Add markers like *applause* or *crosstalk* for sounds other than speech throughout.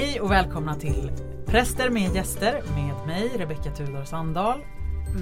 Hej och välkomna till Präster med gäster med mig Rebecka Tudor Sandahl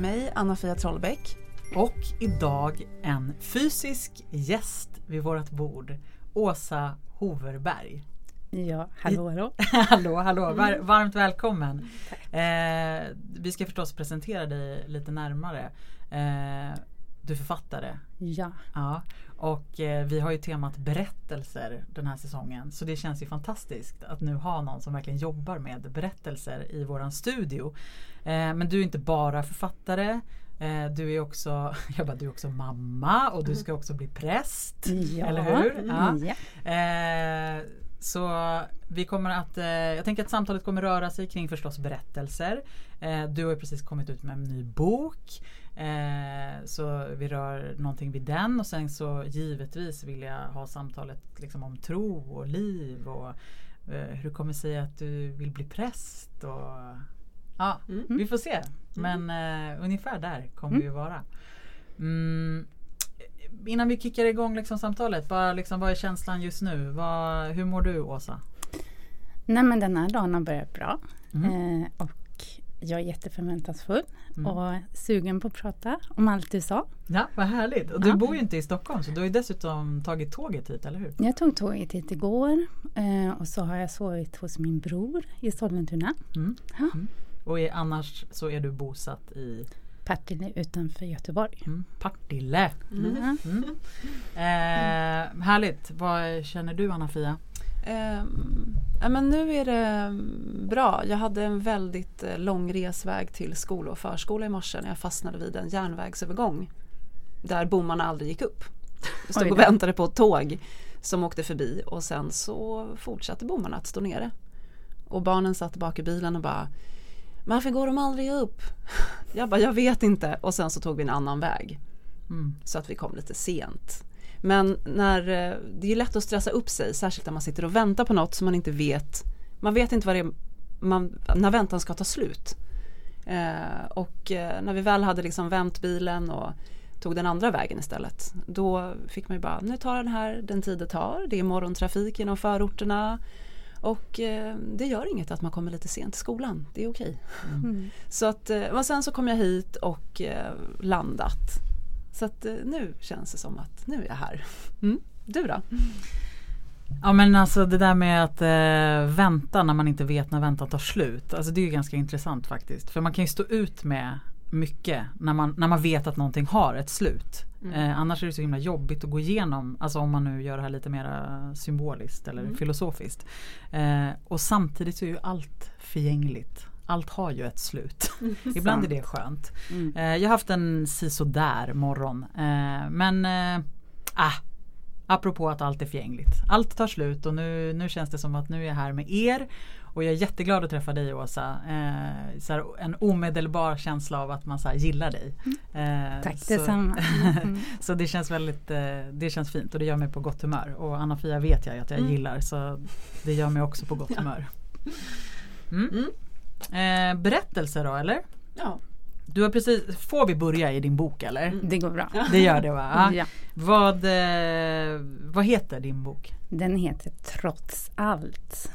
Mig Anna-Fia Trollbäck. och idag en fysisk gäst vid vårt bord, Åsa Hoverberg. Ja, hallå *laughs* hallå. hallå, hallå, var, varmt välkommen. Eh, vi ska förstås presentera dig lite närmare. Eh, du är författare. Ja, Ja, och eh, vi har ju temat berättelser den här säsongen. Så det känns ju fantastiskt att nu ha någon som verkligen jobbar med berättelser i våran studio. Eh, men du är inte bara författare. Eh, du är också, *laughs* jag bara, du är också mamma och du ska också bli präst. ja. Eller hur? Ja. Ja. Eh, så vi kommer att, eh, jag tänker att samtalet kommer röra sig kring förstås berättelser. Du har precis kommit ut med en ny bok. Eh, så vi rör någonting vid den och sen så givetvis vill jag ha samtalet liksom om tro och liv och eh, hur det kommer sig att du vill bli präst. Och, ja, vi får se. Men eh, ungefär där kommer vi vara. Mm, innan vi kickar igång liksom samtalet, bara liksom, vad är känslan just nu? Vad, hur mår du Åsa? Nej men den här dagen har börjat bra. Mm. Eh, och jag är jätteförväntansfull Mm. och sugen på att prata om allt du sa. Ja, vad härligt. Och du Ja. bor ju inte i Stockholm så du har ju dessutom tagit tåget hit, eller hur? Jag tog tåget hit igår eh, och så har jag sovit hos min bror i Sollentuna. Mm. Ja. Mm. Och är, annars så är du bosatt i Partille utanför Göteborg. mm, Partille. Mm. Mm. Eh, härligt. Vad känner du Anna-Fia? Ja, men nu är det bra. Jag hade en väldigt eh, lång resväg till skola och förskola i morse när jag fastnade vid en järnvägsövergång. Där bommarna aldrig gick upp. Jag stod och väntade på ett tåg som åkte förbi och sen så fortsatte bommarna att stå nere. Och barnen satt bak i bilen och bara Varför går de aldrig upp? Jag bara, jag vet inte. Och sen så tog vi en annan väg. Mm. Så att vi kom lite sent. Men när, eh, det är lätt att stressa upp sig, särskilt när man sitter och väntar på något som man inte vet. Man vet inte vad det är, man, när väntan ska ta slut. Eh, och eh, när vi väl hade liksom vänt bilen och tog den andra vägen istället. Då fick man ju bara, nu tar den här den tid det tar. Det är morgontrafik genom förorterna. Och eh, det gör inget att man kommer lite sent till skolan. Det är okej. Mm. Så att, eh, och sen så kom jag hit och eh, landat. Så att eh, nu känns det som att nu är jag här. *laughs* Mm. Du då? Ja men alltså det där med att eh, vänta när man inte vet när väntan tar slut. Alltså det är ju ganska intressant faktiskt. För man kan ju stå ut med mycket när man, när man vet att någonting har ett slut. Eh, annars är det så himla jobbigt att gå igenom, alltså om man nu gör det här lite mer symboliskt eller filosofiskt. Eh, och samtidigt så är ju allt förgängligt. Allt har ju ett slut. *laughs* *laughs* Ibland är det skönt. Mm. Eh, jag har haft en sisådär morgon. Eh, men äh, apropå att allt är förgängligt. Allt tar slut och nu, nu känns det som att nu är jag här med er. Och jag är jätteglad att träffa dig Åsa. Eh, så här, en omedelbar känsla av att man så gillar dig. Eh, Tack så, detsamma. *laughs* Mm. så det känns väldigt eh, det känns fint och det gör mig på gott humör. Och Anna-Fia vet jag att jag Mm. gillar så det gör mig också på gott humör. Mm. Mm. Eh, berättelser då eller? Ja. Du har precis, får vi börja i din bok eller? Mm. Det går bra. *laughs* Det gör det va? Ja. Ja. Vad, eh, vad heter din bok? Den heter Trots allt.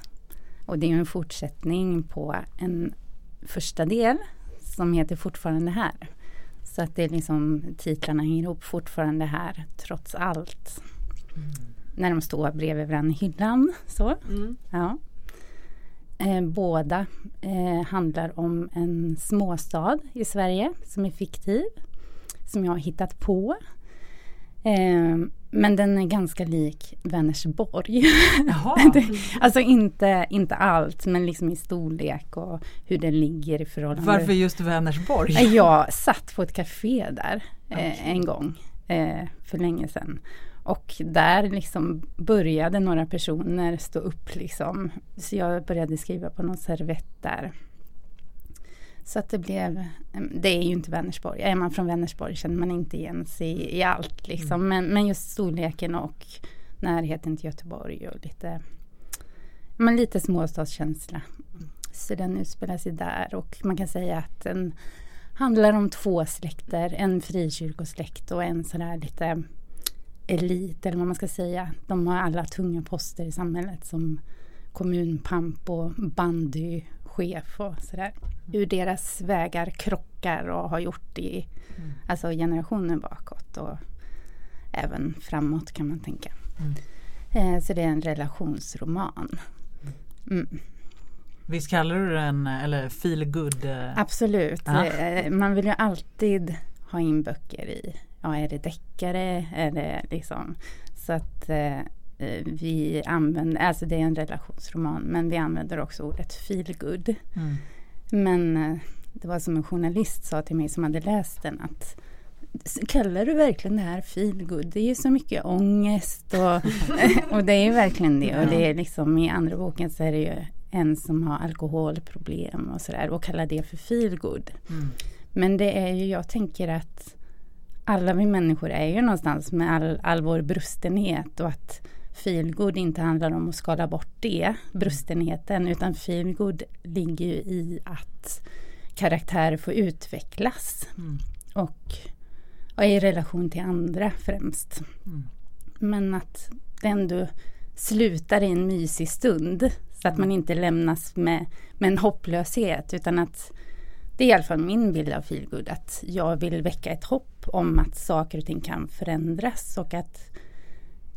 Och det är en fortsättning på en första del som heter Fortfarande här. Så att det är liksom titlarna hänger ihop fortfarande här trots allt. När de står bredvid varandra i hyllan. Så. Mm. Ja. Eh, båda eh, handlar om en småstad i Sverige som är fiktiv. Som jag har hittat på. Eh, men den är ganska lik Vänersborg. *laughs* Alltså inte, inte allt men liksom i storlek och hur den ligger i förhållande. Varför just Vänersborg? Eh, Jag satt på ett café där eh, en gång för länge sedan. Och där liksom började några personer stå upp liksom. Så jag började skriva på någon servett där. Så att det blev, det är ju inte Vänersborg. Är man från Vänersborg känner man inte igen sig i, allt liksom. Men, men just storleken och närheten till Göteborg och lite, men lite småstadskänsla. Så den utspelar sig där och man kan säga att den handlar om två släkter. En frikyrkosläkt och en sådär lite elit eller vad man ska säga. De har alla tunga poster i samhället som kommunpamp och bandychef och sådär. Hur deras vägar krockar och har gjort i Mm. alltså generationer bakåt och även framåt kan man tänka. Mm. Eh, så det är en relationsroman. Mm. Visst kallar du den eller feel good? eh, Absolut. Ja. Eh, Man vill ju alltid ha in böcker i. Ja, är det deckare? Är det liksom... Så att eh, eh, vi använder, alltså det är en relationsroman, men vi använder också ordet feel good. Mm. Men eh, det var som en journalist sa till mig som hade läst den att Kallar du verkligen det här feel good? Det är ju så mycket ångest och, *laughs* och det är ju verkligen det. Och det är liksom i andra boken så är det ju en som har alkoholproblem och sådär och kallar det för feel good. Mm. Men det är ju, jag tänker att alla vi människor är ju någonstans med all, all vår brustenhet och att feelgood inte handlar om att skala bort det, brustenheten, utan feelgood ligger ju i att karaktärer får utvecklas Mm. och, och i relation till andra främst. Mm. Men att det ändå slutar i en mysig stund så att man inte lämnas med, med en hopplöshet utan att det är i alla fall min bild av feelgood att jag vill väcka ett hopp om att saker och ting kan förändras och att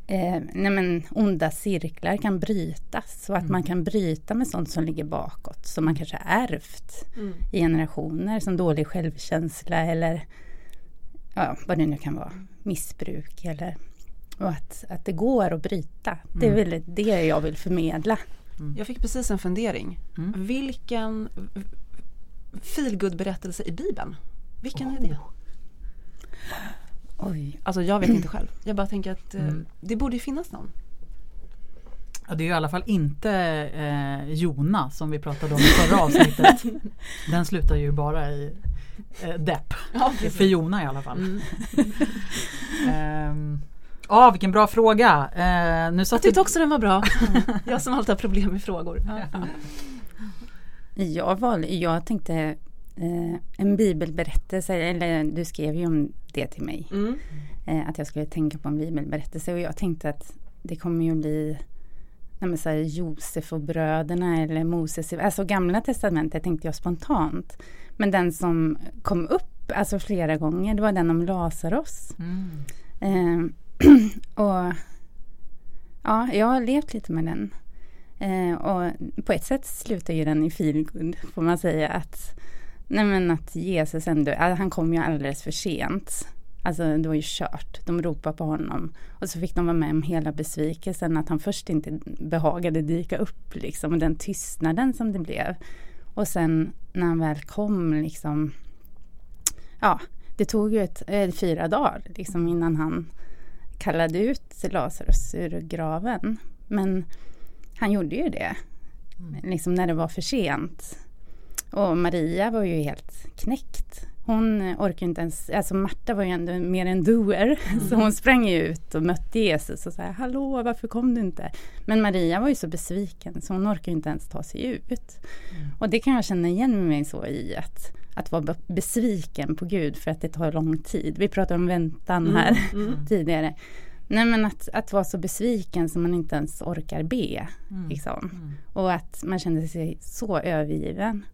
eh, nej men, onda cirklar kan brytas och att man kan bryta med sånt som ligger bakåt som man kanske har ärvt Mm. i generationer som dålig självkänsla eller ja, vad det nu kan vara, missbruk eller och att, att det går att bryta. Det är Mm. väl det jag vill förmedla. Jag fick precis en fundering. Mm. Vilken feelgood berättelse i Bibeln? Vilken är det? Oj. Alltså jag vet inte själv. Jag bara tänker att eh, Mm. det borde ju finnas någon. Ja, det är ju i alla fall inte eh, Jona som vi pratade om i förra avsnittet. *laughs* Den slutar ju bara i eh, depp. För Jona i alla fall. Mm. *laughs* Ehm, Ja, vilken bra fråga. Eh, nu Jag satt tyckte också den var bra. *laughs* Jag som alltid har problem med frågor. Jag, valde, jag tänkte eh, en bibelberättelse, eller du skrev ju om det till mig. Mm. Eh, att jag skulle tänka på en bibelberättelse och jag tänkte att det kommer ju bli nej så här, Josef och bröderna eller Moses, alltså gamla testamentet tänkte jag spontant. Men den som kom upp alltså flera gånger, det var den om Lazarus. Mm. Eh, *clears throat* och ja, jag har levt lite med den. Eh, och på ett sätt slutar ju den i feelgood, får man säga. Att, nej men att Jesus ändå, han kom ju alldeles för sent. Alltså det var ju kört. De ropade på honom. Och så fick de vara med om hela besvikelsen att han först inte behagade dyka upp liksom. Och den tystnaden som det blev. Och sen när han väl kom liksom. Ja, det tog ju ett, eh, fyra dagar liksom innan han kallade ut Lazarus ur graven. Men han gjorde ju det. Liksom när det var för sent. Och Maria var ju helt knäckt. Hon eh, orkade inte ens, alltså Marta var ju ändå mer en doer. Så hon sprang ju ut och mötte Jesus och sa Hallå, varför kom du inte? Men Maria var ju så besviken så hon orkade inte ens ta sig ut. Och det kan jag känna igen mig så i att, att vara be- besviken på Gud för att det tar lång tid. Vi pratade om väntan här Mm. *laughs* tidigare. Nej men att, att vara så besviken som man inte ens orkar be. Mm. Liksom. Mm. Och att man kände sig så övergiven.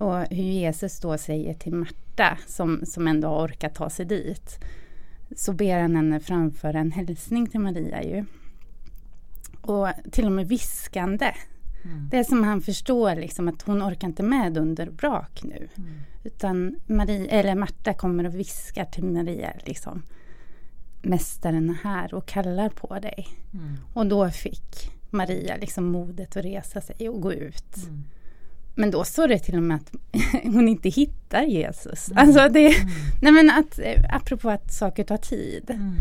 Och hur Jesus då säger till Marta som, som ändå har orkat ta sig dit. Så ber han henne framföra en hälsning till Maria ju. Och till och med viskande. Mm. Det är som han förstår liksom att hon orkar inte med under brak nu. Mm. Utan Maria, eller Marta kommer och viskar till Maria liksom. Mästaren är här och kallar på dig. Mm. Och då fick Maria liksom modet att resa sig och gå ut. Men då står det till och med att *laughs* hon inte hittar Jesus. Mm. Alltså det, Mm. nej men att, eh, apropå att saker tar tid. Mm.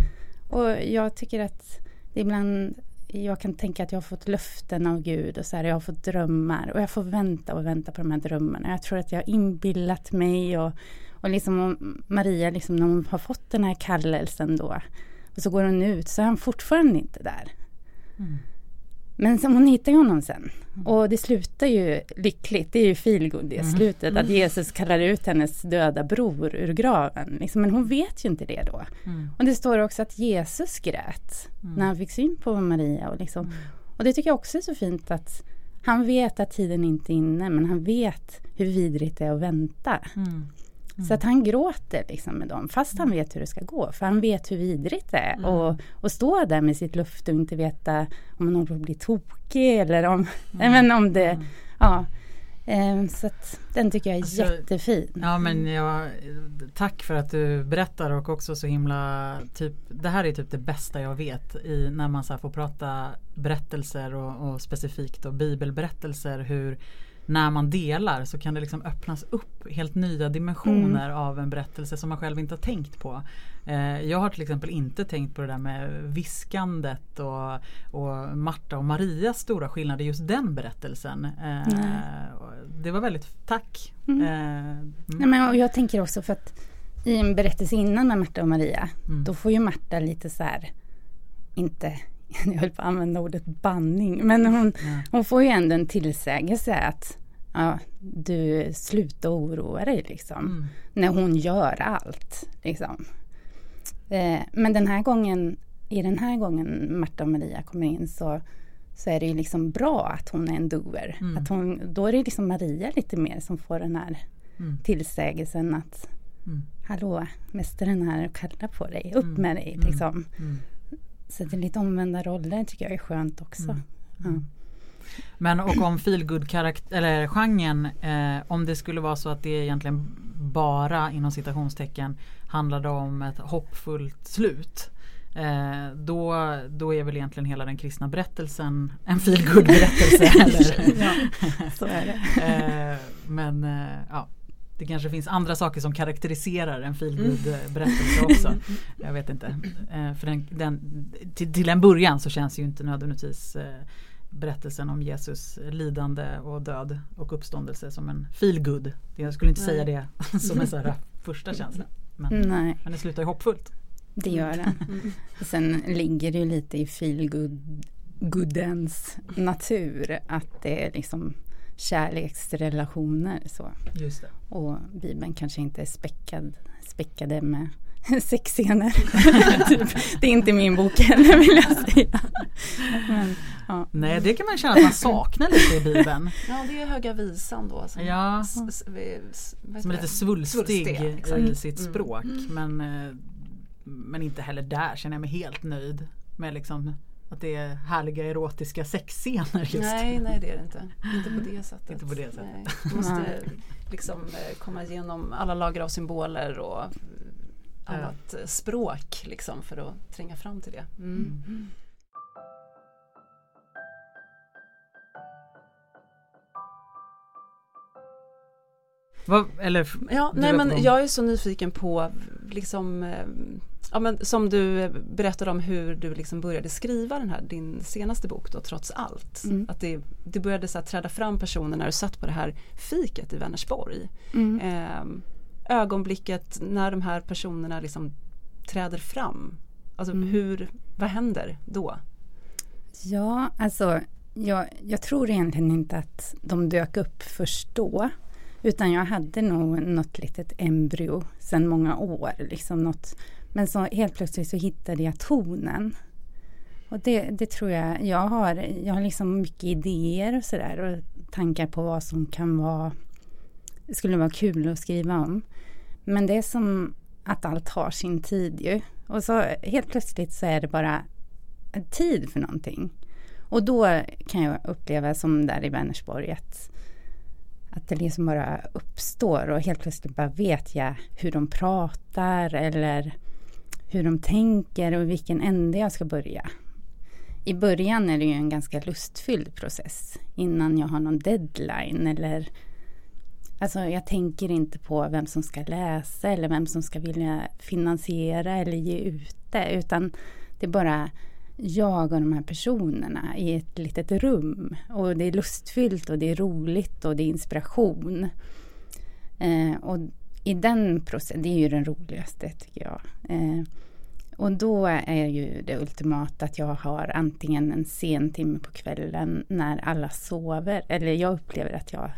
Och jag tycker att ibland, jag kan tänka att jag har fått löften av Gud och så här, jag har fått drömmar och jag får vänta och vänta på de här drömmarna. Jag tror att jag har inbillat mig och, och liksom och Maria, liksom när hon har fått den här kallelsen då och så går hon ut så är han fortfarande inte där. Mm. Men sen, hon hittar ju honom sen. Och det slutar ju lyckligt. Det är ju feelgood i Mm. slutet. Att Jesus kallar ut hennes döda bror ur graven. Liksom, men hon vet ju inte det då. Mm. Och det står också att Jesus grät Mm. när han fick syn på Maria. Och, liksom, Och det tycker jag också är så fint att han vet att tiden inte är inne men han vet hur vidrigt det är att vänta. Mm. Så att han gråter liksom med dem fast han vet hur det ska gå. För han vet hur vidrigt det är. Mm. Och, och stå där med sitt luft och inte veta om man håller på att bli tokig eller om, Mm. men om det, ja. Eh, så att den tycker jag är Alltså, jättefin. Ja men jag, tack för att du berättar och också så himla typ Det här är typ det bästa jag vet i när man så får prata berättelser och, och specifikt och bibelberättelser hur när man delar så kan det liksom öppnas upp helt nya dimensioner av en berättelse som man själv inte har tänkt på. Eh, jag har till exempel inte tänkt på det där med viskandet och, och Marta och Marias stora skillnad i just den berättelsen. Eh, det var väldigt, tack. Mm. Eh, mm. Nej, men, och jag tänker också för att i en berättelse innan med Marta och Maria Mm. då får ju Marta lite så här, inte, *laughs* jag höll på att använda ordet banning, men hon, Ja. hon får ju ändå en tillsägelse att ja, du sluta oroa dig liksom. Mm. När hon gör allt. Liksom. Eh, men den här gången, i den här gången Marta och Maria kommer in så, så är det ju liksom bra att hon är en doer. Mm. Att hon, då är det liksom Maria lite mer som får den här Mm. tillsägelsen att Mm. Hallå, mästaren här och kallar på dig, upp Mm. med dig Mm. liksom. Mm. Så det är lite omvända roller tycker jag är skönt också. Mm. Ja. Men och om feelgood eller genren eh, om det skulle vara så att det egentligen bara inom citationstecken handlade om ett hoppfullt slut. Eh, då, då är väl egentligen hela den kristna berättelsen en feelgood berättelse. *laughs* Ja, så är det. Eh, men eh, ja, det kanske finns andra saker som karaktäriserar en feelgood berättelse också. *laughs* Jag vet inte. Eh, för den, den, till, till en början så känns ju inte nödvändigtvis eh, berättelsen om Jesus lidande och död och uppståndelse som en feelgood. Jag skulle inte Nej. säga det *laughs* som en så här första känsla. Men, Nej, men det slutar ju hoppfullt. det gör den. Och Sen ligger det ju lite i feelgood goodens natur att det är liksom kärleksrelationer så. Just det. Och Bibeln kanske inte är späckad, späckade med *laughs* sexscener. *laughs* typ. Det är inte min bok heller vill jag säga. Men, ja. Nej det kan man känna att man saknar lite i Bibeln. Ja, det är Höga Visan då. Som, Ja. s- s- Som är lite svulstig Svulstig, i sitt Mm. språk. Men, eh, men inte heller där känner jag mig helt nöjd med liksom att det är härliga erotiska sexscener just. Nej, nej det är det inte. Inte på det sättet. Inte på det sättet. Du måste liksom eh, komma igenom alla lager av symboler och annat eh, språk liksom för att tränga fram till det. Mm. Vad, eller, Ja, nej men jag är så nyfiken på liksom eh, Ja, men som du berättade om hur du liksom började skriva den här, din senaste bok då, Trots allt. Mm. Att det, det började så här, träda fram personer när du satt på det här fiket i Vänersborg. Mm. Eh, ögonblicket när de här personerna liksom träder fram. Alltså Mm. hur, vad händer då? Ja, alltså jag, jag tror egentligen inte att de dök upp först då. Utan jag hade nog något litet embryo sedan många år. Liksom något, men så helt plötsligt så hittade jag tonen. Och det, det tror jag, jag har, jag har liksom mycket idéer och sådär och tankar på vad som kan vara, skulle vara kul att skriva om. Men det är som att allt har sin tid ju. Och så helt plötsligt så är det bara tid för någonting. Och då kan jag uppleva som där i Vänersborg att, att det liksom bara uppstår och helt plötsligt bara vet jag hur de pratar eller hur de tänker och i vilken ände jag ska börja. I början är det ju en ganska lustfylld process innan jag har någon deadline eller Alltså jag tänker inte på vem som ska läsa eller vem som ska vilja finansiera eller ge ut det utan det är bara jag och de här personerna i ett litet rum. Och det är lustfyllt och det är roligt och det är inspiration. Eh, och i den processen, det är ju den roligaste tycker jag. Eh, och då är ju det ultimata att jag har antingen en sen timme på kvällen när alla sover. Eller jag upplever att jag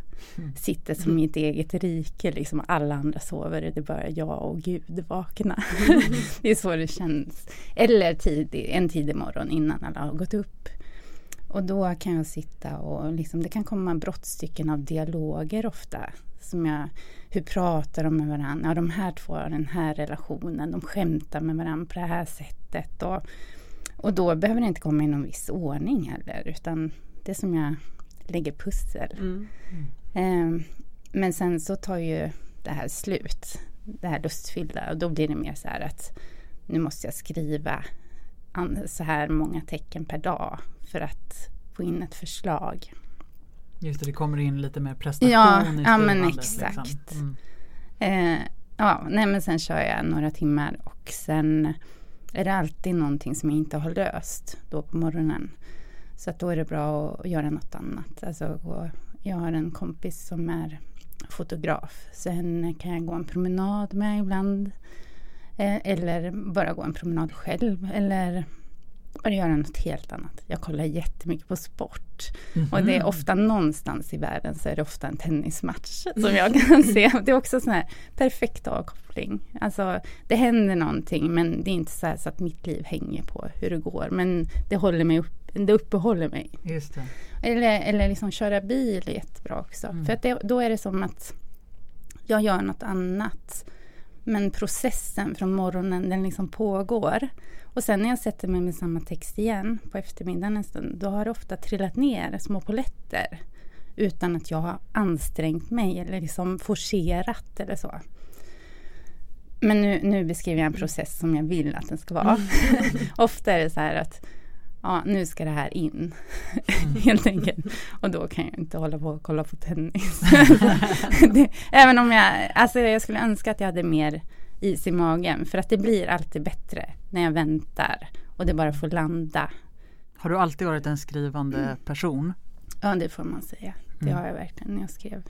sitter som i ett eget rike. Liksom alla andra sover och det är bara jag och Gud vakna. *laughs* det är så det känns. Eller tidig, en tidig morgon innan alla har gått upp. och då kan jag sitta och liksom, det kan komma brottstycken av dialoger ofta. Som jag, hur pratar de med varandra? Ja, de här två har den här relationen. De skämtar med varandra på det här sättet. Och, och då behöver det inte komma i någon viss ordning heller. Utan det är som jag lägger pussel. Mm. Mm. Eh, men sen så tar ju det här slut. Det här lustfyllda. Och då blir det mer så här att nu måste jag skriva så här många tecken per dag för att få in ett förslag. Just det, det kommer in lite mer prestation ja, i Ja, men liksom. exakt. Liksom. Mm. Eh, ja, nej men sen kör jag några timmar och sen är det alltid någonting som jag inte har löst då på morgonen. Så att då är det bra att göra något annat. Alltså, jag har en kompis som är fotograf. Sen kan jag gå en promenad med ibland. Eh, eller bara gå en promenad själv. Eller bara göra något helt annat. Jag kollar jättemycket på sport. Mm -hmm. Och det är ofta någonstans i världen så är det ofta en tennismatch som jag kan se. Det är också sån här perfekt avkoppling. Alltså det händer någonting men det är inte så, så, att mitt liv hänger på hur det går. Men det håller mig upp, det uppehåller mig. Just det. Eller, eller liksom köra bil är jättebra också. Mm. För att det, då är det som att jag gör något annat. Men processen från morgonen den liksom pågår. Och sen när jag sätter mig med samma text igen på eftermiddagen en stund, då har det ofta trillat ner små poletter utan att jag har ansträngt mig eller liksom forcerat eller så. Men nu, nu beskriver jag en process som jag vill att den ska vara. Mm. *laughs* ofta är det så här att ja, nu ska det här in. Mm. *laughs* Helt enkelt. Och då kan jag inte hålla på och kolla på tennis. *laughs* det, även om jag, alltså jag skulle önska att jag hade mer is i magen. För att det blir alltid bättre när jag väntar och det bara får landa. Har du alltid varit en skrivande mm. person? Ja, det får man säga. Det mm. har jag verkligen. Jag skrev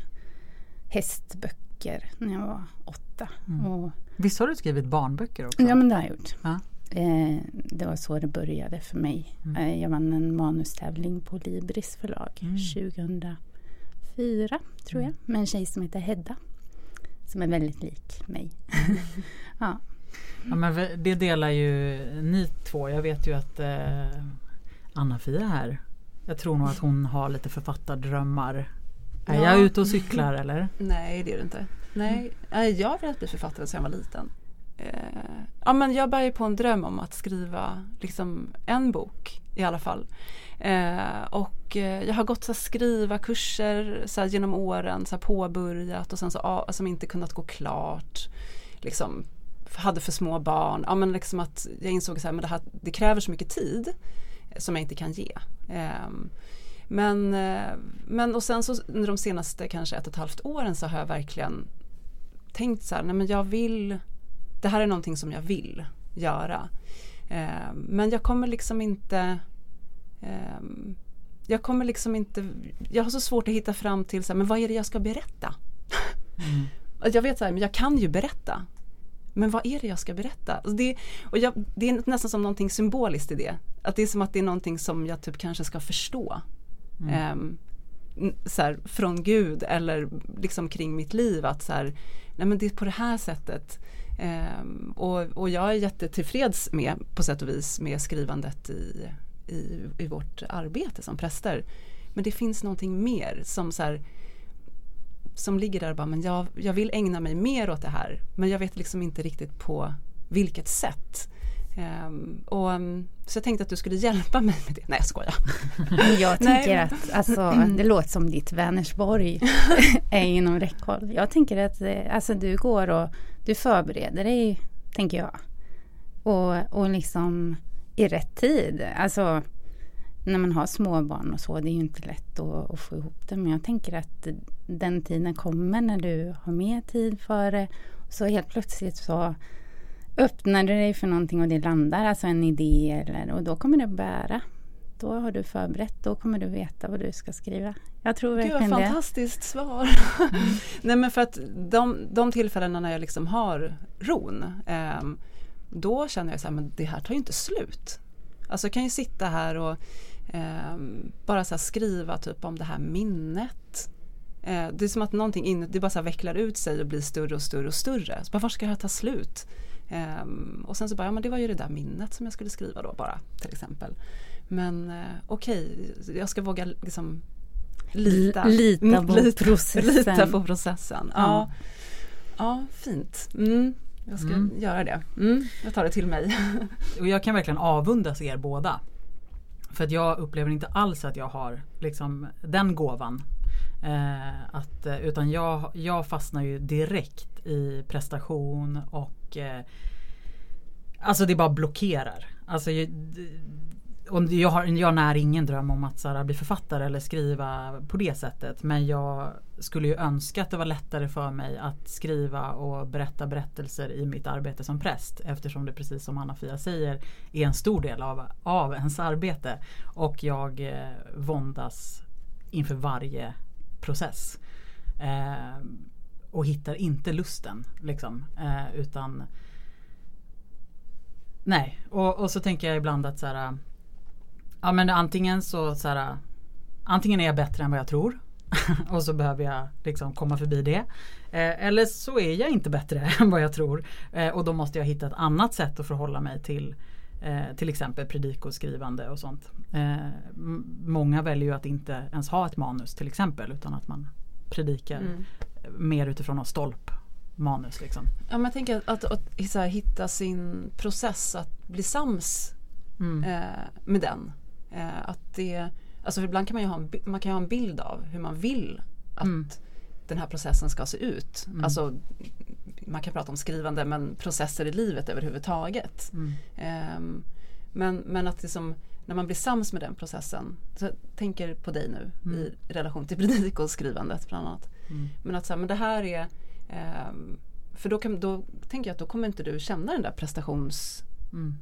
hästböcker när jag var åtta. Mm. Och, Visst har du skrivit barnböcker också? Ja, men det har jag gjort. Ja. Eh, det var så det började för mig. Mm. Eh, jag vann en manustävling på Libris förlag mm. 2004 tror jag. Mm. Med en tjej som heter Hedda. Som är väldigt lik mig. Mm. *laughs* ja. Ja. men det delar ju ni två. Jag vet ju att eh, Anna-Fia här. Jag tror nog att hon har lite författardrömmar. Är ja. jag ute och cyklar *laughs* eller? Nej det är du inte. Nej, jag har velat bli författare sedan jag var liten eh, ja, men jag bär ju på en dröm om att skriva liksom, en bok i alla fall. Eh, och eh, jag har gått så skriva kurser så här, genom åren, så här, påbörjat och sen så ah, som inte kunnat gå klart. Liksom, hade för små barn. Ja, men liksom att jag insåg att det, det kräver så mycket tid som jag inte kan ge. Ehm, men, eh, men och sen så under de senaste kanske ett och ett halvt åren så har jag verkligen tänkt så här, nej men jag vill det här är någonting som jag vill göra. Eh, men jag kommer liksom inte eh, jag kommer liksom inte, jag har så svårt att hitta fram till så här, men vad är det jag ska berätta? Mm. jag vet så här, men jag kan ju berätta. Men vad är det jag ska berätta? Alltså det, och jag, det är nästan som någonting symboliskt i det. Att det är som att det är någonting som jag typ kanske ska förstå. Mm. Eh, så här, från Gud eller liksom kring mitt liv att så här, nej men det är på det här sättet Um, och, och, jag är jättetillfreds med på sätt och vis med skrivandet i, i, i vårt arbete som präster. Men det finns någonting mer som så här, som ligger där och bara, men jag, jag vill ägna mig mer åt det här. Men jag vet liksom inte riktigt på vilket sätt. Um, och, um, så jag tänkte att du skulle hjälpa mig med det. Nej jag skojar. *laughs* Jag tänker att alltså, *laughs* det låter som ditt Vänersborg *laughs* är inom räckhåll. Jag tänker att eh, alltså, du går och du förbereder dig, tänker jag. Och, och liksom i rätt tid. Alltså när man har småbarn och så, det är ju inte lätt att, att, få ihop det. Men jag tänker att den tiden kommer när du har mer tid för det. Så helt plötsligt så öppnar du dig för någonting och det landar, alltså en idé eller, och då kommer det bära. Då har du förberett, då kommer du veta vad du ska skriva. Jag tror verkligen Gud, det. Fantastiskt svar. Mm. *laughs* Nej men för att de, de tillfällena när jag liksom har ron eh, då känner jag så här, men det här tar ju inte slut. Alltså jag kan ju sitta här och eh, bara så skriva typ om det här minnet. Eh, det är som att någonting in, det bara så vecklar ut sig och blir större och större och större. Så bara, var ska det här ta slut? Um, och sen så bara, ja men det var ju det där minnet som jag skulle skriva då bara till exempel. Men uh, okej, okay, jag ska våga liksom lita, lita, på, lita, *laughs* processen. lita på processen. Ja, ja, ja fint. Mm. Jag ska mm. göra det. Mm, jag tar det till mig. *laughs* och jag kan verkligen avundas er båda. För att jag upplever inte alls att jag har liksom, den gåvan. Eh, att, eh, utan jag, jag fastnar ju direkt i prestation och eh, Alltså det bara blockerar. Alltså, och jag, har, jag när ingen dröm om att här, bli författare eller skriva på det sättet. Men jag skulle ju önska att det var lättare för mig att skriva och berätta berättelser i mitt arbete som präst. Eftersom det precis som Anna-Fia säger är en stor del av, av ens arbete. Och jag eh, våndas inför varje process. Eh, och hittar inte lusten. Liksom, eh, utan Nej, och, och så tänker jag ibland att så här, Ja men antingen så, så här, Antingen är jag bättre än vad jag tror *laughs* och så behöver jag liksom komma förbi det. Eh, eller så är jag inte bättre *laughs* än vad jag tror eh, och då måste jag hitta ett annat sätt att förhålla mig till eh, till exempel predikoskrivande och sånt. Många väljer ju att inte ens ha ett manus till exempel utan att man predikar mm. mer utifrån någon stolp manus. Liksom. Ja, men jag tänker att, att, att, hitta sin process, att bli sams mm. med den. Eh, att det, alltså ibland kan man ju ha en, man kan ha en bild av hur man vill att mm. den här processen ska se ut. Mm. Alltså, man kan prata om skrivande men processer i livet överhuvudtaget. Eh, men, men att liksom, när man blir sams med den processen, så jag tänker på dig nu mm. i relation till *laughs* predikoskrivandet bland annat. Mm. Men att så här, men det här är Um, för då, kan, då tänker jag att då kommer inte du känna den där prestationspressen mm.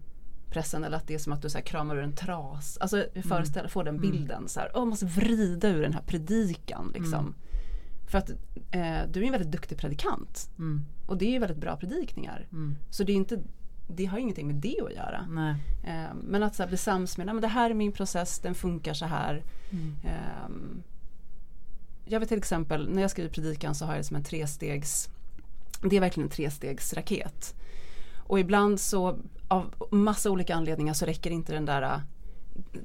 Eller att det är som att du så kramar ur en tras. Alltså föreställ, mm. få den mm. bilden mm. så här, oh, måste vrida ur den här predikan liksom. Mm. För att eh, du är en väldigt duktig predikant. Mm. Och det är ju väldigt bra predikningar. Så det är inte det har ingenting med det att göra. Eh, men att så här, bli sams med, men det här är min process, den funkar så här. Eh, jag vet till exempel när jag skriver predikan så har jag det som en trestegs det är verkligen en trestegsraket. Och ibland så av massa olika anledningar så räcker inte den där äh,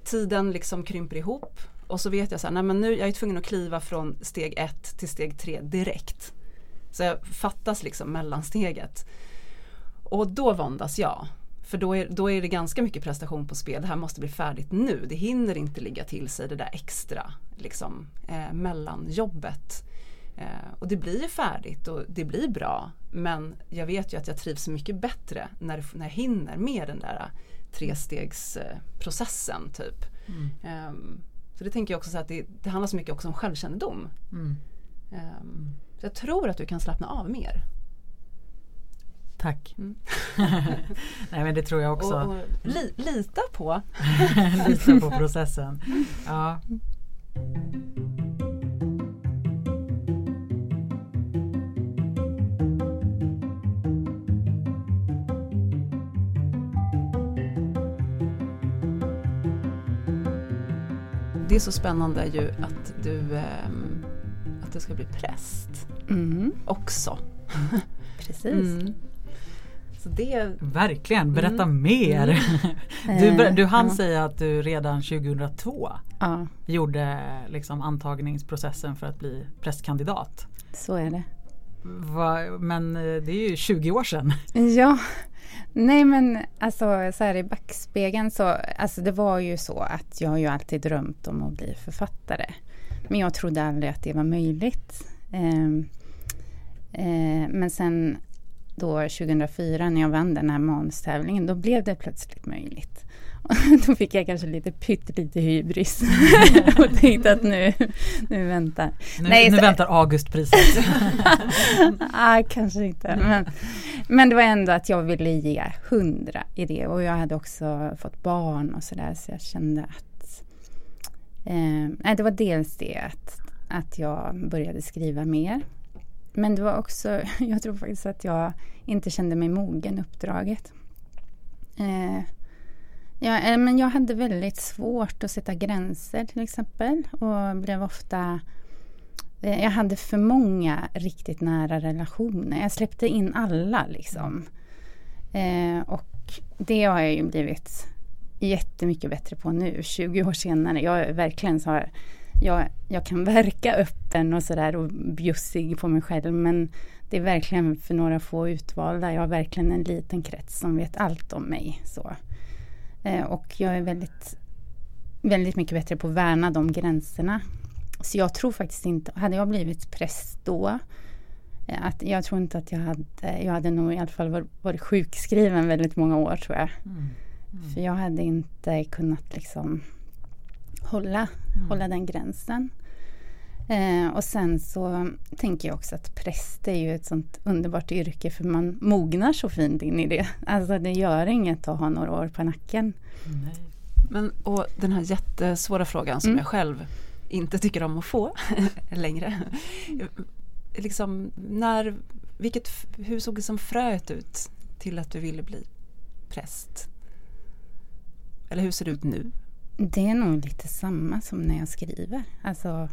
tiden liksom krymper ihop och så vet jag så här, nej men nu jag är tvungen att kliva från steg ett till steg tre direkt. Så jag fattas liksom mellansteget. Och då våndas jag. För då är, då är det ganska mycket prestation på spel. Det här måste bli färdigt nu. Det hinner inte ligga till sig det där extra liksom, eh, mellanjobbet. Eh, och det blir ju färdigt och det blir bra. Men jag vet ju att jag trivs mycket bättre när, när jag hinner med den där trestegsprocessen. typ. Mm. Eh, så det tänker jag också så att det, det, handlar så mycket också om självkännedom. Mm. Um, jag tror att du kan slappna av mer. Tack. Mm. *laughs* Nej men det tror jag också. Och, och li, lita på. *laughs* lita på processen. *laughs* Ja. Det är så spännande ju att du, ähm, att du ska bli präst mm. också. Precis. Mm. Så det... Verkligen, berätta mm. mer! Mm. du, du hann ja. säga att du redan 2002 ja. gjorde liksom antagningsprocessen för att bli prästkandidat. Så är det. Va, men eh, det är ju 20 år sedan. Ja, nej men alltså så här i backspegeln så, alltså det var ju så att jag har ju alltid drömt om att bli författare. Men jag trodde aldrig att det var möjligt. Eh, eh, men sen då 2004 när jag vann den här manustävlingen, då blev det plötsligt möjligt. *laughs* då fick jag kanske lite pyttelite hybris *laughs* och tänkte att nu, nu väntar. Nu, Nej, nu så, väntar Augustpriset. *laughs* ah, kanske inte. Men, men det var ändå att jag ville ge hundra i det och jag hade också fått barn och sådär så jag kände att eh, det var dels det att, att jag började skriva mer men det var också, jag tror faktiskt att jag inte kände mig mogen uppdraget. Eh, ja, eh, men jag hade väldigt svårt att sätta gränser till exempel och blev ofta eh, jag hade för många riktigt nära relationer. Jag släppte in alla liksom. Eh, och det har jag ju blivit jättemycket bättre på nu, 20 år senare. Jag är verkligen så här, jag, jag kan verka öppen och sådär och bjussig på mig själv men det är verkligen för några få utvalda. Jag har verkligen en liten krets som vet allt om mig. Så. Eh, och jag är väldigt, väldigt mycket bättre på att värna de gränserna. Så jag tror faktiskt inte, hade jag blivit präst då, eh, att jag tror inte att jag hade, jag hade nog i alla fall varit, varit sjukskriven väldigt många år tror jag. Mm. Mm. För jag hade inte kunnat liksom hålla, mm. hålla den gränsen. Eh, och sen så tänker jag också att präst är ju ett sånt underbart yrke för man mognar så fint in i det. Alltså det gör inget att ha några år på nacken. Nej. Men och den här jättesvåra frågan som mm. jag själv inte tycker om att få *laughs* längre. liksom, när, vilket, hur såg det som fröet ut till att du ville bli präst? Eller hur ser det ut nu? Det är nog lite samma som när jag skriver. Alltså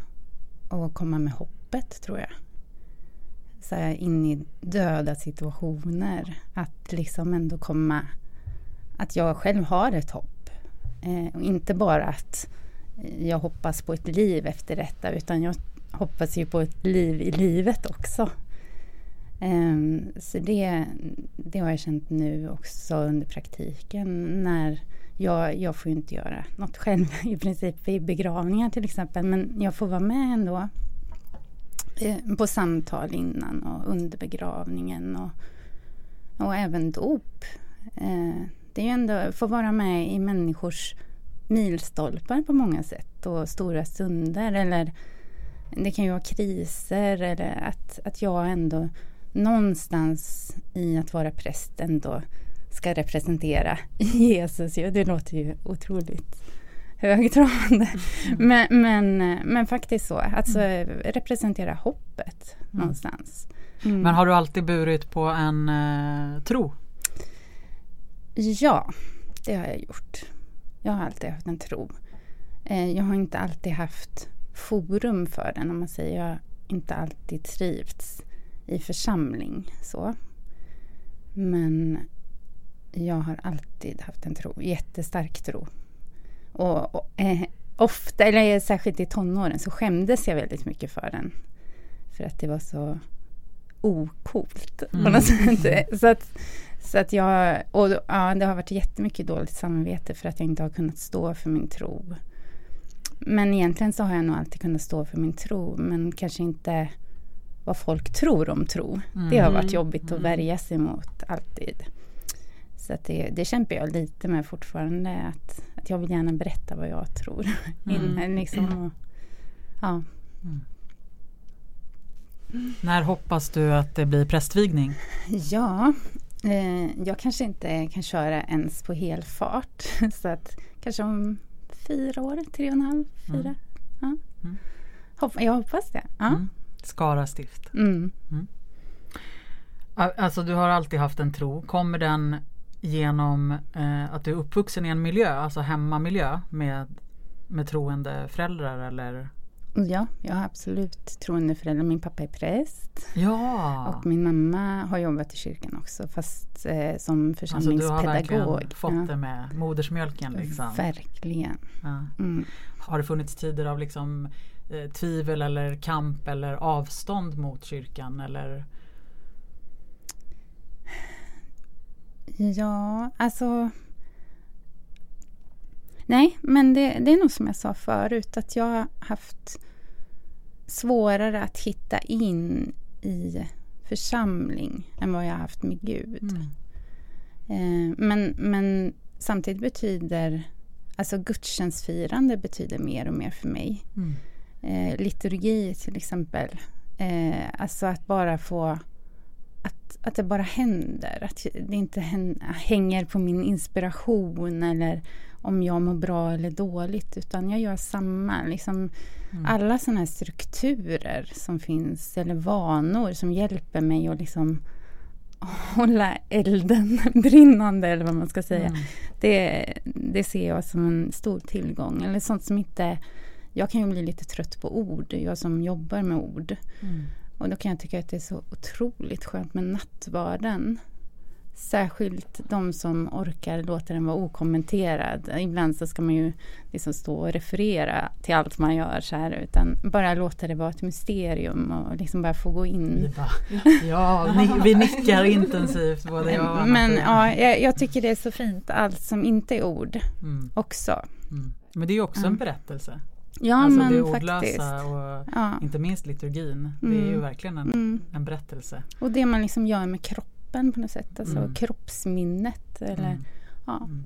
att komma med hoppet tror jag. Så här, in i döda situationer. Att liksom ändå komma... Att jag själv har ett hopp. Eh, och inte bara att jag hoppas på ett liv efter detta utan jag hoppas ju på ett liv i livet också. Um, så det, det har jag känt nu också under praktiken när jag, jag får inte göra något själv *laughs* i princip vid begravningar till exempel men jag får vara med ändå eh, på samtal innan och under begravningen och, och även dop. Eh, det är ju ändå, få vara med i människors milstolpar på många sätt och stora stunder eller det kan ju vara kriser eller att, att jag ändå någonstans i att vara präst ändå ska representera Jesus. Ja, det låter ju otroligt högtravande. Mm. Men, men, men faktiskt så, alltså mm. representera hoppet mm. någonstans. Mm. Men har du alltid burit på en eh, tro? Ja, det har jag gjort. Jag har alltid haft en tro. Eh, jag har inte alltid haft forum för den om man säger. Jag har inte alltid trivts i församling. så. Men jag har alltid haft en tro, jättestark tro. Och, och eh, ofta, eller särskilt i tonåren, så skämdes jag väldigt mycket för den. För att det var så ocoolt mm. på något sätt. *laughs* Så att, så att jag, och ja, det har varit jättemycket dåligt samvete för att jag inte har kunnat stå för min tro. Men egentligen så har jag nog alltid kunnat stå för min tro, men kanske inte vad folk tror om tro. Mm. Det har varit mm. jobbigt att mm. värja sig mot alltid. Så att det, det kämpar jag lite med fortfarande. Att, att jag vill gärna berätta vad jag tror. *laughs* Mm. liksom, och, ja. Mm. När hoppas du att det blir prästvigning? Ja, eh, jag kanske inte kan köra ens på hel fart. *laughs* Så att kanske om fyra år, tre och en halv, fyra. Mm. Ja. Mm. Hopp, jag hoppas det. Ja. Mm. Skara stift. Mm. Mm. Alltså du har alltid haft en tro. Kommer den genom eh, att du är uppvuxen i en miljö, alltså hemmamiljö med, med troende föräldrar eller? Ja, jag har absolut troende föräldrar. Min pappa är präst. Ja. Och min mamma har jobbat i kyrkan också fast eh, som församlingspedagog. Alltså du har verkligen fått ja. det med modersmjölken liksom? Verkligen. Ja. Mm. Har det funnits tider av liksom eh, tvivel eller kamp eller avstånd mot kyrkan eller? Ja, alltså... Nej, men det, det, är nog som jag sa förut att jag har haft svårare att hitta in i församling än vad jag har haft med Gud. Mm. Eh, men, men samtidigt betyder Alltså gudstjänstfirande betyder mer och mer för mig. Mm. Eh, liturgi till exempel. Eh, alltså att bara få att, att det bara händer. Att det inte hänger på min inspiration eller om jag mår bra eller dåligt. Utan jag gör samma. Liksom, mm. Alla sådana här strukturer som finns eller vanor som hjälper mig att liksom hålla elden *laughs* brinnande eller vad man ska säga. Mm. Det, det ser jag som en stor tillgång. Eller sånt som inte... Jag kan ju bli lite trött på ord, jag som jobbar med ord. Mm. Och då kan jag tycka att det är så otroligt skönt med nattvarden. Särskilt de som orkar låta den vara okommenterad. Ibland så ska man ju liksom stå och referera till allt man gör så här utan bara låta det vara ett mysterium och liksom bara få gå in. Ja, ni, vi nickar intensivt både jag och Anna Men ja, jag, jag, tycker det är så fint allt som inte är ord mm. också. Mm. Men det är också mm. en berättelse. Ja alltså men det ordlösa och ja. inte minst liturgin. Det är ju mm. verkligen en, mm. en berättelse. Och det man liksom gör med kroppen kroppen på något sätt. Alltså mm. kroppsminnet. Eller, mm. ja. Mm.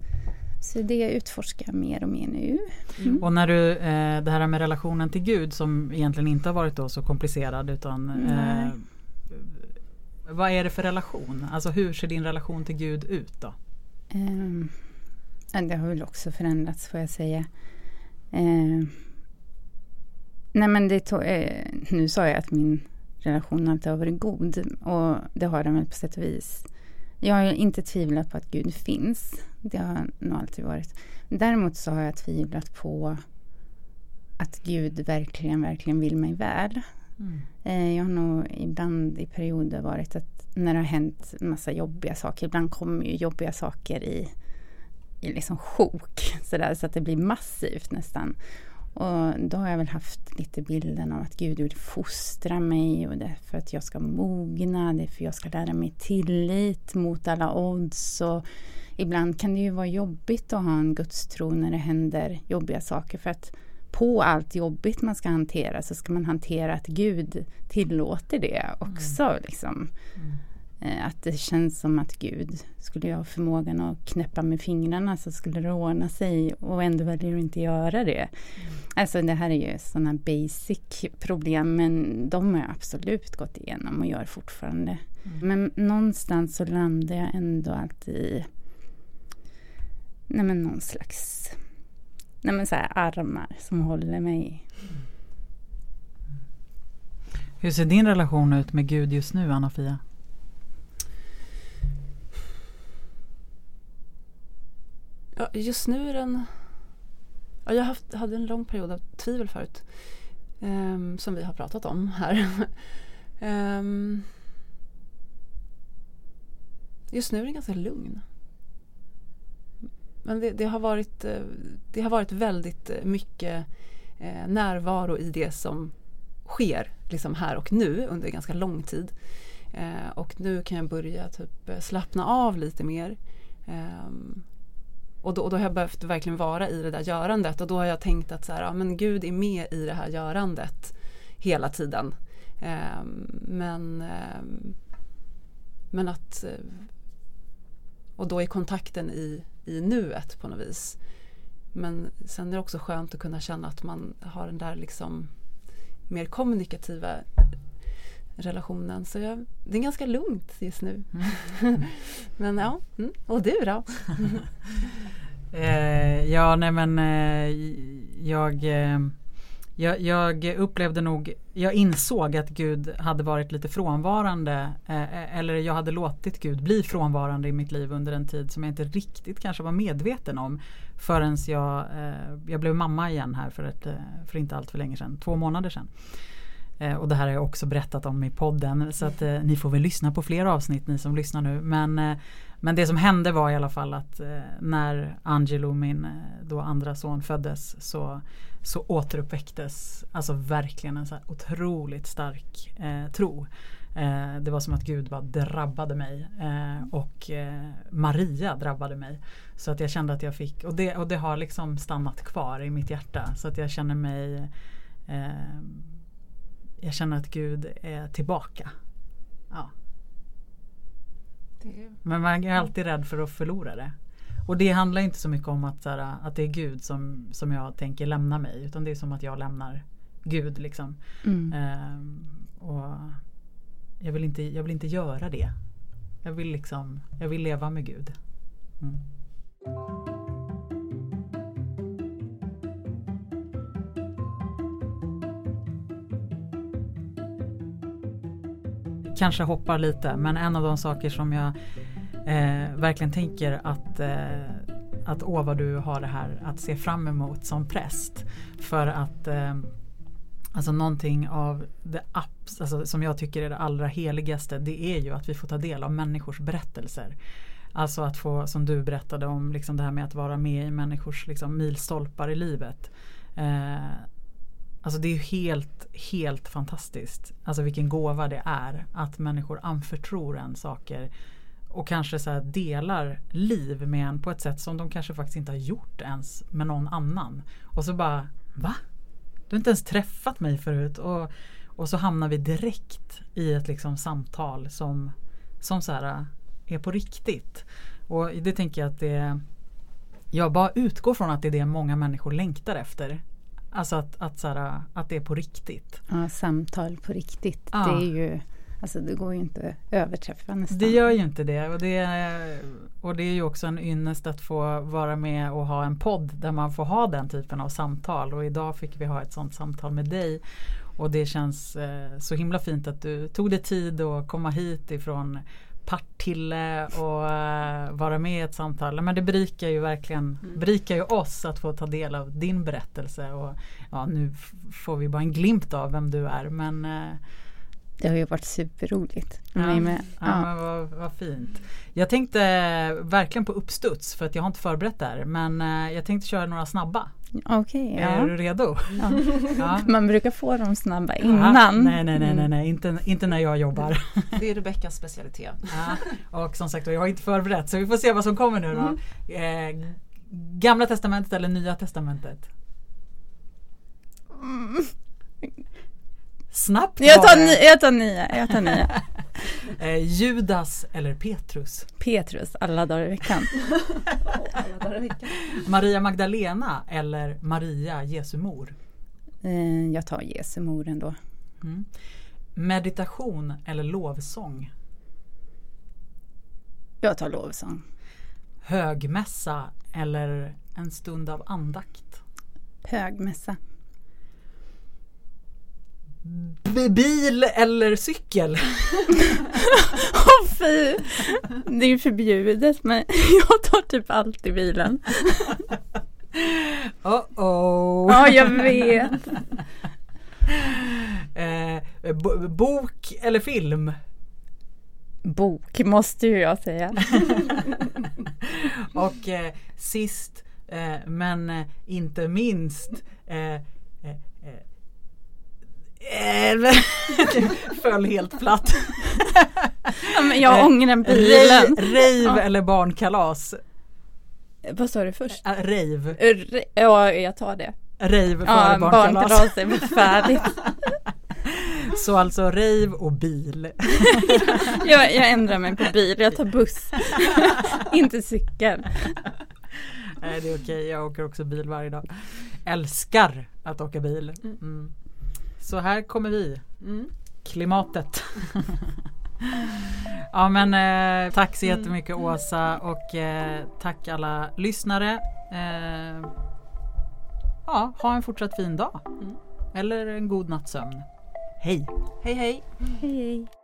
Så det utforskar jag mer och mer nu. Mm. Och när du, eh, det här med relationen till Gud som egentligen inte har varit då så komplicerad utan eh, Vad är det för relation? Alltså hur ser din relation till Gud ut då? Eh, det har väl också förändrats får jag säga. Eh, nej men det tog, eh, nu sa jag att min relation alltid har varit god. Och det har den väl på sätt och vis. Jag har inte tvivlat på att Gud finns. Det har nog alltid varit. Däremot så har jag tvivlat på att Gud verkligen, verkligen vill mig väl. Mm. Eh, jag har nog ibland i perioder varit att när det har hänt massa jobbiga saker, ibland kommer ju jobbiga saker i, i liksom sjok, så, där, så att det blir massivt nästan. Och då har jag väl haft lite bilden av att Gud vill fostra mig och det är för att jag ska mogna, det är för att jag ska lära mig tillit mot alla odds. Och ibland kan det ju vara jobbigt att ha en gudstro när det händer jobbiga saker för att på allt jobbigt man ska hantera så ska man hantera att Gud tillåter det också. Mm. Liksom. Mm. Eh, att det känns som att Gud, skulle jag ha förmågan att knäppa med fingrarna så skulle det ordna sig och ändå väljer du inte göra det. Mm. Alltså det här är ju sådana basic problem men de har jag absolut gått igenom och gör fortfarande. Mm. Men någonstans så landar jag ändå alltid i nej men någon slags nej men så armar som håller mig. Mm. Hur ser din relation ut med Gud just nu Anna-Fia? Ja, just nu är den... Ja, jag haft, hade en lång period av tvivel förut. Um, som vi har pratat om här. um, *laughs* just nu är den ganska lugn. Men det, det, har varit, eh, det har varit väldigt eh, mycket eh, närvaro i det som sker liksom här och nu under ganska lång tid. Eh, och nu kan jag börja typ slappna av lite mer. Ehm, och då, och då, har jag behövt verkligen vara i det där görandet och då har jag tänkt att så här, ja, men Gud är med i det här görandet hela tiden. Eh, men, eh, men att eh, och då är kontakten i, i nuet på något vis. Men sen är det också skönt att kunna känna att man har den där liksom mer kommunikativa relationen. Så jag, det är ganska lugnt just nu. Mm. *laughs* men ja, mm. och du då? *laughs* eh, ja, nej men eh, jag, eh, jag, jag, upplevde nog, jag insåg att Gud hade varit lite frånvarande eh, eller jag hade låtit Gud bli frånvarande i mitt liv under en tid som jag inte riktigt kanske var medveten om förrän jag, eh, jag blev mamma igen här för, ett, eh, för inte allt för länge sedan, två månader sedan. Eh, och det här har jag också berättat om i podden så att eh, ni får väl lyssna på fler avsnitt ni som lyssnar nu. Men, eh, men det som hände var i alla fall att eh, när Angelo, min eh, då andra son, föddes så, så återuppväcktes alltså verkligen en så här otroligt stark eh, tro. Eh, det var som att Gud bara drabbade mig eh, och Maria drabbade mig. Så att jag kände att jag fick, och det, och det har liksom stannat kvar i mitt hjärta. Så att jag känner mig jag känner att Gud är tillbaka. Ja. Det... Men man är alltid rädd för att förlora det. Och det handlar inte så mycket om att, här, att det är Gud som, som jag tänker lämna mig. Utan det är som att jag lämnar Gud. Liksom. Mm. Ehm, och jag vill, inte, jag vill inte göra det. Jag vill, liksom, jag vill leva med Gud. Mm. Kanske hoppar lite men en av de saker som jag eh, verkligen tänker att eh, att åh vad du har det här att se fram emot som präst. För att eh, Alltså någonting av det apps, alltså, som jag tycker är det allra heligaste det är ju att vi får ta del av människors berättelser. Alltså att få, som du berättade om, liksom det här med att vara med i människors liksom, milstolpar i livet. Eh, alltså det är ju helt, helt fantastiskt. Alltså vilken gåva det är att människor anförtror en saker och kanske så delar liv med en på ett sätt som de kanske faktiskt inte har gjort ens med någon annan. Och så bara, va? Du har inte ens träffat mig förut. Och, och så hamnar vi direkt i ett liksom samtal som, som så här, eh, är på riktigt. Och det tänker jag att det jag bara utgår från att det är det många människor längtar efter. Alltså att, att, så här, att det är på riktigt. Ja, samtal på riktigt. Ja. Det är ju Alltså det går ju inte att överträffa nästan. Det gör ju inte det. Och det, och det är ju också en ynnest att få vara med och ha en podd där man får ha den typen av samtal. Och idag fick vi ha ett sånt samtal med dig. Och det känns eh, så himla fint att du tog dig tid att komma hit ifrån Partille och uh, vara med i ett samtal. Men det berikar ju verkligen mm. berikar ju oss att få ta del av din berättelse. Och ja, Nu får vi bara en glimt av vem du är. Men uh, det har ju varit superroligt. Ja, med. Ja. ja men vad, vad, fint. Jag tänkte verkligen på uppstuds för att jag har inte förberett det här. Men uh, jag tänkte köra några snabba. Okej. Okay, ja. Är du redo? Ja. *laughs* ja. *laughs* Man brukar få dem snabba innan. Nej, nej, nej, nej, nej. Inte, inte när jag jobbar. *laughs* Det är Rebeckas specialitet. Ja. Och som sagt jag har inte förberett så vi får se vad som kommer nu då. Mm. Eh, gamla testamentet eller nya testamentet? Mm. Snabbt jag tar, ni, jag tar nya. Jag tar nya. *laughs* eh, Judas eller Petrus? Petrus alla dagar i veckan. *laughs* alla dagar i veckan. Maria Magdalena eller Maria Jesu mor? Eh, jag tar Jesu mor ändå. Mm. Meditation eller lovsång? Jag tar lovsång. Högmässa eller en stund av andakt? Högmässa. Bil eller cykel? *laughs* Åh oh, fy! Det är ju förbjudet men *laughs* jag tar typ alltid bilen. *laughs* Oh oh. Ja, jag vet. Eh, bok eller film? Bok måste ju jag säga. Och eh, sist eh, men inte minst eh, föll helt platt. *laughs* ja, men jag ångrar bilen. Rave ja. eller barnkalas? Vad sa du först? Äh, rave. R ja, jag tar det. Rave före ja, barnkalas. barnkalas är förfärligt. *laughs* Så alltså rave och bil. *laughs* jag, jag ändrar mig på bil, jag tar buss. Inte cykel. Nej det är okej, jag åker också bil varje dag. Älskar att åka bil. Mm. Mm. Så här kommer vi. Mm. Klimatet. *laughs* ja men eh, tack så jättemycket mm. Åsa och eh, tack alla lyssnare. Eh, ja, ha en fortsatt fin dag. Mm. Eller en god nattsömn. Hej! Hej hej! Hej hej!